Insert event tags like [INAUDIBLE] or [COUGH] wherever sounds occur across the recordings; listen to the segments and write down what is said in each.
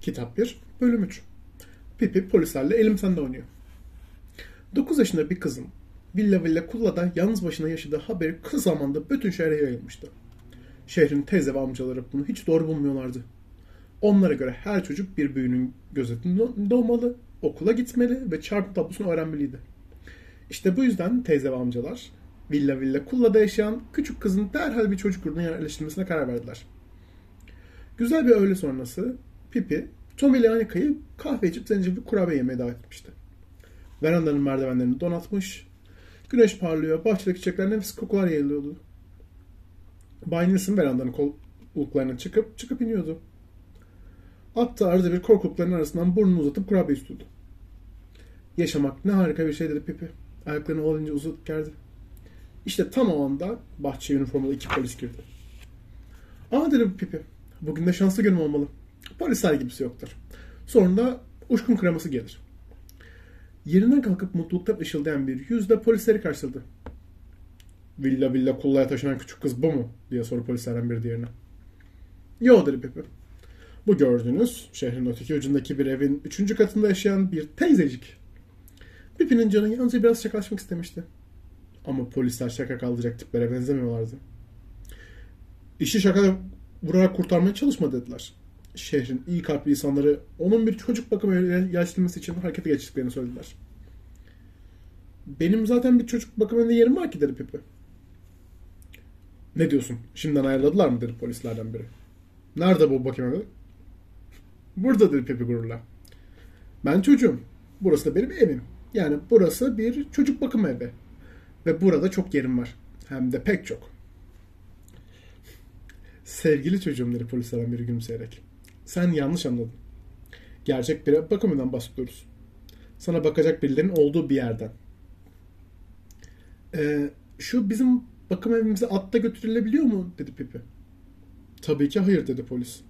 Kitap 1, bölüm 3. Pipi polislerle elim sende oynuyor. 9 yaşında bir kızın Villa Villa Kulla'da yalnız başına yaşadığı haberi kısa zamanda bütün şehre yayılmıştı. Şehrin teyze ve amcaları bunu hiç doğru bulmuyorlardı. Onlara göre her çocuk bir büyünün gözetiminde olmalı, okula gitmeli ve çarpım tablosunu öğrenmeliydi. İşte bu yüzden teyze ve amcalar Villa Villa Kulla'da yaşayan küçük kızın derhal bir çocuk yurduna yerleştirilmesine karar verdiler. Güzel bir öğle sonrası Pipi, Tom ile Annika'yı kahve içip zencefil kurabiye yemeye davet etmişti. Verandanın merdivenlerini donatmış, güneş parlıyor, bahçedeki çiçekler nefis kokular yayılıyordu. Bay Nilsson verandanın koltuklarına çıkıp çıkıp iniyordu. At da arada bir korkulukların arasından burnunu uzatıp kurabiye istiyordu. Yaşamak ne harika bir şey dedi Pipi. Ayaklarını olabildiğince uzatıp gerdi. İşte tam o anda bahçeye üniformalı iki polis girdi. Aa dedi Pipi. Bugün de şanslı günüm olmalı. Polisler gibisi yoktur. Sonunda uçkun kreması gelir. Yerinden kalkıp mutluluktan ışıldayan bir yüzle polisleri karşıladı. Villa villa kullaya taşınan küçük kız bu mu? diye soru polislerden biri diğerine. Yo dedi Pepe. Bu gördüğünüz şehrin öteki ucundaki bir evin üçüncü katında yaşayan bir teyzecik. Pipi'nin canı yalnızca biraz şakalaşmak istemişti. Ama polisler şaka kaldıracak tiplere benzemiyorlardı. İşi şaka vurarak kurtarmaya çalışma dediler. Şehrin iyi kalpli insanları onun bir çocuk bakımı yaşlanması için harekete geçtiklerini söylediler. Benim zaten bir çocuk bakımında yerim var ki dedi Pipi. Ne diyorsun? Şimdiden ayarladılar mı dedi polislerden biri. Nerede bu bakım evi? Burada dedi Pipi gururla. Ben çocuğum. Burası da benim evim. Yani burası bir çocuk bakım evi. Ve burada çok yerim var. Hem de pek çok. Sevgili çocuğum dedi polislerden biri gülümseyerek. Sen yanlış anladın. Gerçek bir bakımından bahsediyoruz. Sana bakacak birilerinin olduğu bir yerden. Ee, şu bizim bakım evimize atta götürülebiliyor mu? dedi Pipi. Tabii ki hayır dedi polis.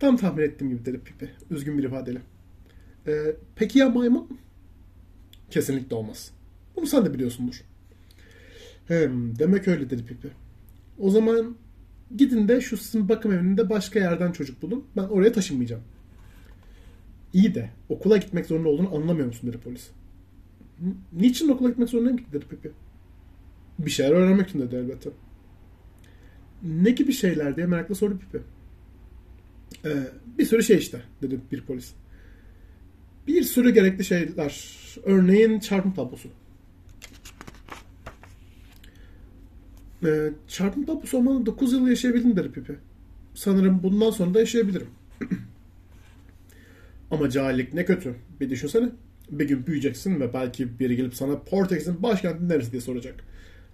Tam tahmin ettiğim gibi dedi Pipi. Üzgün bir ifadeyle. Ee, peki ya maymun? Kesinlikle olmaz. Bunu sen de biliyorsundur. Hem, demek öyle dedi Pipi. O zaman gidin de şu sizin bakım evinde başka yerden çocuk bulun. Ben oraya taşınmayacağım. İyi de okula gitmek zorunda olduğunu anlamıyor musun dedi polis. Niçin okula gitmek zorundayım ki dedi Pipi. Bir şeyler öğrenmek için dedi elbette. Ne gibi şeyler diye merakla sordu Pipi. Ee, bir sürü şey işte dedi bir polis. Bir sürü gerekli şeyler. Örneğin çarpım tablosu. Ee, çarpım tablosu olmalı 9 yıl yaşayabildim dedi Pipi. Sanırım bundan sonra da yaşayabilirim. [CLEARS THROAT] Ama cahillik ne kötü. Bir düşünsene. Bir gün büyüyeceksin ve belki biri gelip sana Portekiz'in başkenti neresi diye soracak.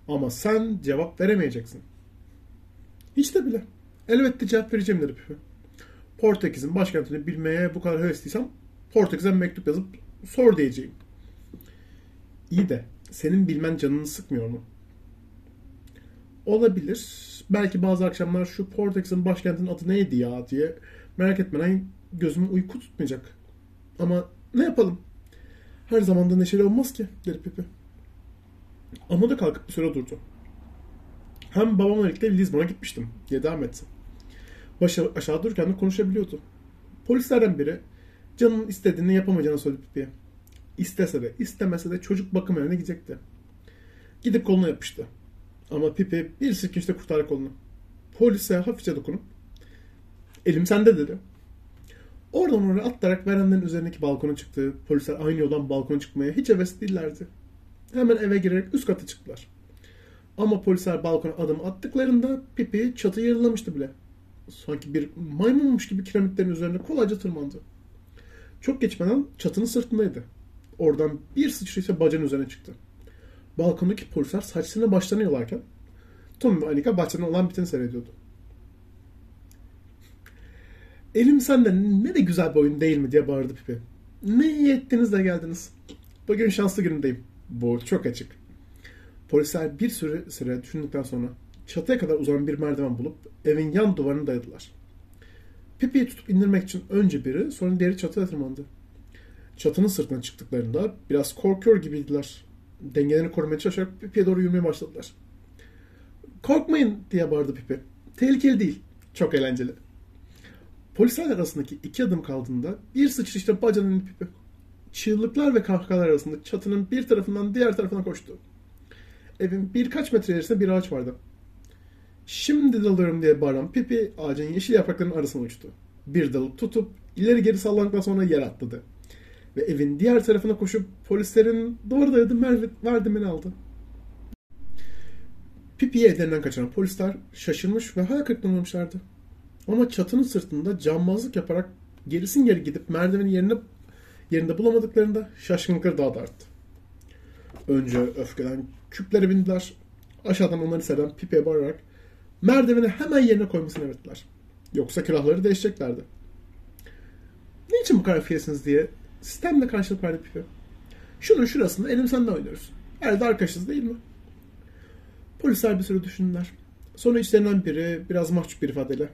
Ama sen cevap veremeyeceksin. Hiç de bile. Elbette cevap vereceğim dedi Pipi. Portekiz'in başkentini bilmeye bu kadar hevesliysem Portekiz'e mektup yazıp sor diyeceğim. İyi de senin bilmen canını sıkmıyor mu? Olabilir. Belki bazı akşamlar şu Portekiz'in başkentinin adı neydi ya diye merak etmeden gözüm uyku tutmayacak. Ama ne yapalım? Her zaman da neşeli olmaz ki dedi Pipi. Ama da kalkıp bir süre durdu. Hem babamla birlikte Lizbon'a gitmiştim diye devam etti. Başı aşağı dururken de konuşabiliyordu. Polislerden biri canının istediğini yapamayacağını söyledi Pipi'ye. İstese de istemese de çocuk bakım evine gidecekti. Gidip koluna yapıştı. Ama Pipi bir silkinçte kurtardı kolunu. Polise hafifçe dokunup elim sende dedi. Oradan oraya atlayarak verandanın üzerindeki balkona çıktı. Polisler aynı yoldan balkona çıkmaya hiç heves değillerdi. Hemen eve girerek üst kata çıktılar. Ama polisler balkona adım attıklarında Pipi çatıyı yarılamıştı bile. Sanki bir maymunmuş gibi kiremitlerin üzerine kolayca tırmandı. Çok geçmeden çatının sırtındaydı. Oradan bir sıçraysa bacağın üzerine çıktı. Balkondaki polisler saçlarına başlarını yolarken Tom ve Anika bahçeden olan biteni seyrediyordu. Elim sende ne de güzel bir oyun değil mi diye bağırdı Pipi. Ne iyi ettiniz de geldiniz. Bugün şanslı günündeyim. Bu çok açık. Polisler bir süre süre düşündükten sonra çatıya kadar uzanan bir merdiven bulup evin yan duvarını dayadılar. Pipi'yi tutup indirmek için önce biri sonra diğeri çatıya tırmandı. Çatının sırtına çıktıklarında biraz korkuyor gibiydiler. Dengelerini korumaya çalışarak Pipi'ye doğru yürümeye başladılar. Korkmayın diye bağırdı Pipi. Tehlikeli değil. Çok eğlenceli. Polisler arasındaki iki adım kaldığında bir sıçrayışta bacanın Pipi çığlıklar ve kahkahalar arasında çatının bir tarafından diğer tarafına koştu. Evin birkaç metre ilerisinde bir ağaç vardı. Şimdi dalıyorum diye bağıran Pipi ağacın yeşil yapraklarının arasına uçtu. Bir dalı tutup ileri geri sallandıktan sonra yer atladı. Ve evin diğer tarafına koşup polislerin duvarı dayadığı merdiveni aldı. Pipi'yi evlerinden kaçıran polisler şaşırmış ve hayal kırıklığına uğramışlardı. Ama çatının sırtında cambazlık yaparak gerisin geri gidip merdiveni yerine, yerinde bulamadıklarında şaşkınlıkları daha da arttı. Önce öfkeden küplere bindiler. Aşağıdan onları seven Pipi'ye bağırarak merdiveni hemen yerine koymasını emrettiler. Yoksa külahları değişeceklerdi. Niçin bu kadar öfkelisiniz diye sistemle karşılık verdi Pipi. Şunun şurasında elim sende oynuyoruz. Herhalde arkadaşız değil mi? Polisler bir süre düşündüler. Sonra içlerinden biri biraz mahcup bir ifadeyle.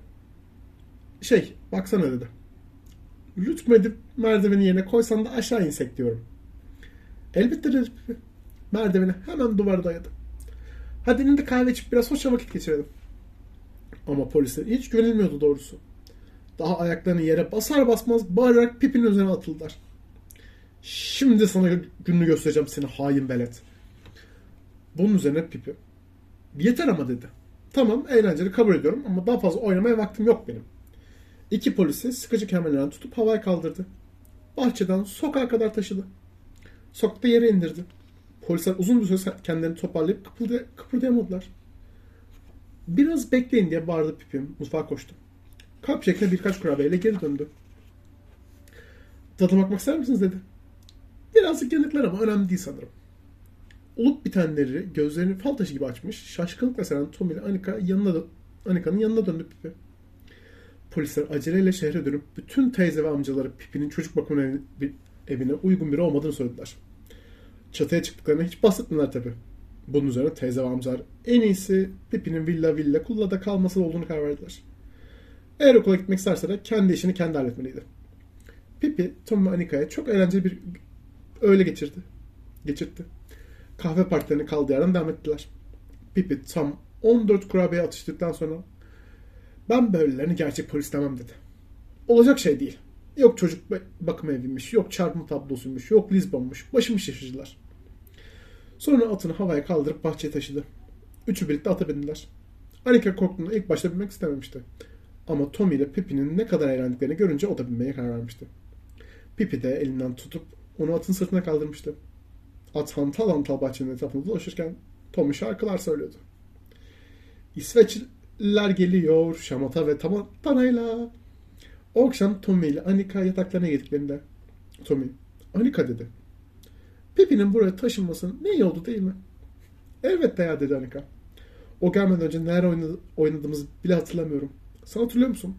Şey baksana dedi. Lütfedip merdiveni yerine koysan da aşağı insek diyorum. Elbette dedi. Merdiveni hemen duvara dayadı. Hadi elinde kahve içip biraz hoşça vakit geçirelim. Ama polisler hiç güvenilmiyordu doğrusu. Daha ayaklarını yere basar basmaz bağırarak Pipi'nin üzerine atıldılar. Şimdi sana gününü göstereceğim seni hain belet. Bunun üzerine Pipi. Yeter ama dedi. Tamam eğlenceli kabul ediyorum ama daha fazla oynamaya vaktim yok benim. İki polisi sıkıcı kemerlerden tutup havaya kaldırdı. Bahçeden sokağa kadar taşıdı. Sokakta yere indirdi. Polisler uzun bir süre kendilerini toparlayıp kıpırday kıpırdayamadılar. Biraz bekleyin diye bağırdı Pipi. Mutfağa koştu. Kap şeklinde birkaç kurabiyeyle geri döndü. Tadı bakmak ister misiniz dedi. Birazcık yanıklar ama önemli değil sanırım. Olup bitenleri gözlerini fal taşı gibi açmış, şaşkınlıkla seren Tom ile Anika yanına Anika'nın yanına döndü Pipi. Polisler aceleyle şehre dönüp bütün teyze ve amcaları Pipi'nin çocuk bakım evi- bir- evine uygun biri olmadığını söylediler. Çatıya çıktıklarına hiç bahsetmediler tabi. Bunun üzerine teyze ve amcalar en iyisi Pipi'nin villa villa kullada kalması olduğunu karar verdiler. Eğer okula gitmek isterse de kendi işini kendi halletmeliydi. Pipi, Tom ve Anika'ya çok eğlenceli bir öğle geçirdi. Geçirtti. Kahve partilerine kaldığı yerden devam ettiler. Pipi tam 14 kurabiye atıştıktan sonra ben böylelerini gerçek polis demem dedi. Olacak şey değil. Yok çocuk ba- bakım eviymiş, yok çarpma tablosuymuş, yok Lisbon'muş. Başımı şaşırdılar. Sonra atını havaya kaldırıp bahçeye taşıdı. Üçü birlikte ata bindiler. Anika korktuğunda ilk başta binmek istememişti. Ama Tommy ile Pipi'nin ne kadar eğlendiklerini görünce o da binmeye karar vermişti. Pipi de elinden tutup onu atın sırtına kaldırmıştı. At hantal hantal bahçenin etrafında dolaşırken Tommy şarkılar söylüyordu. İsveçliler geliyor şamata ve tamantanayla. O akşam Tommy ile Anika yataklarına gittiklerinde Tommy, Anika dedi. Pipi'nin buraya taşınması ne iyi oldu değil mi? Elbette ya dedi Anika. O gelmeden önce nerede oynadı, oynadığımızı bile hatırlamıyorum. Sen hatırlıyor musun?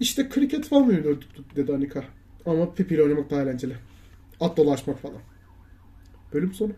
İşte kriket falan oynuyorduk dedi Anika. Ama Pipi ile oynamak daha eğlenceli. At dolaşmak falan. Bölüm sonu.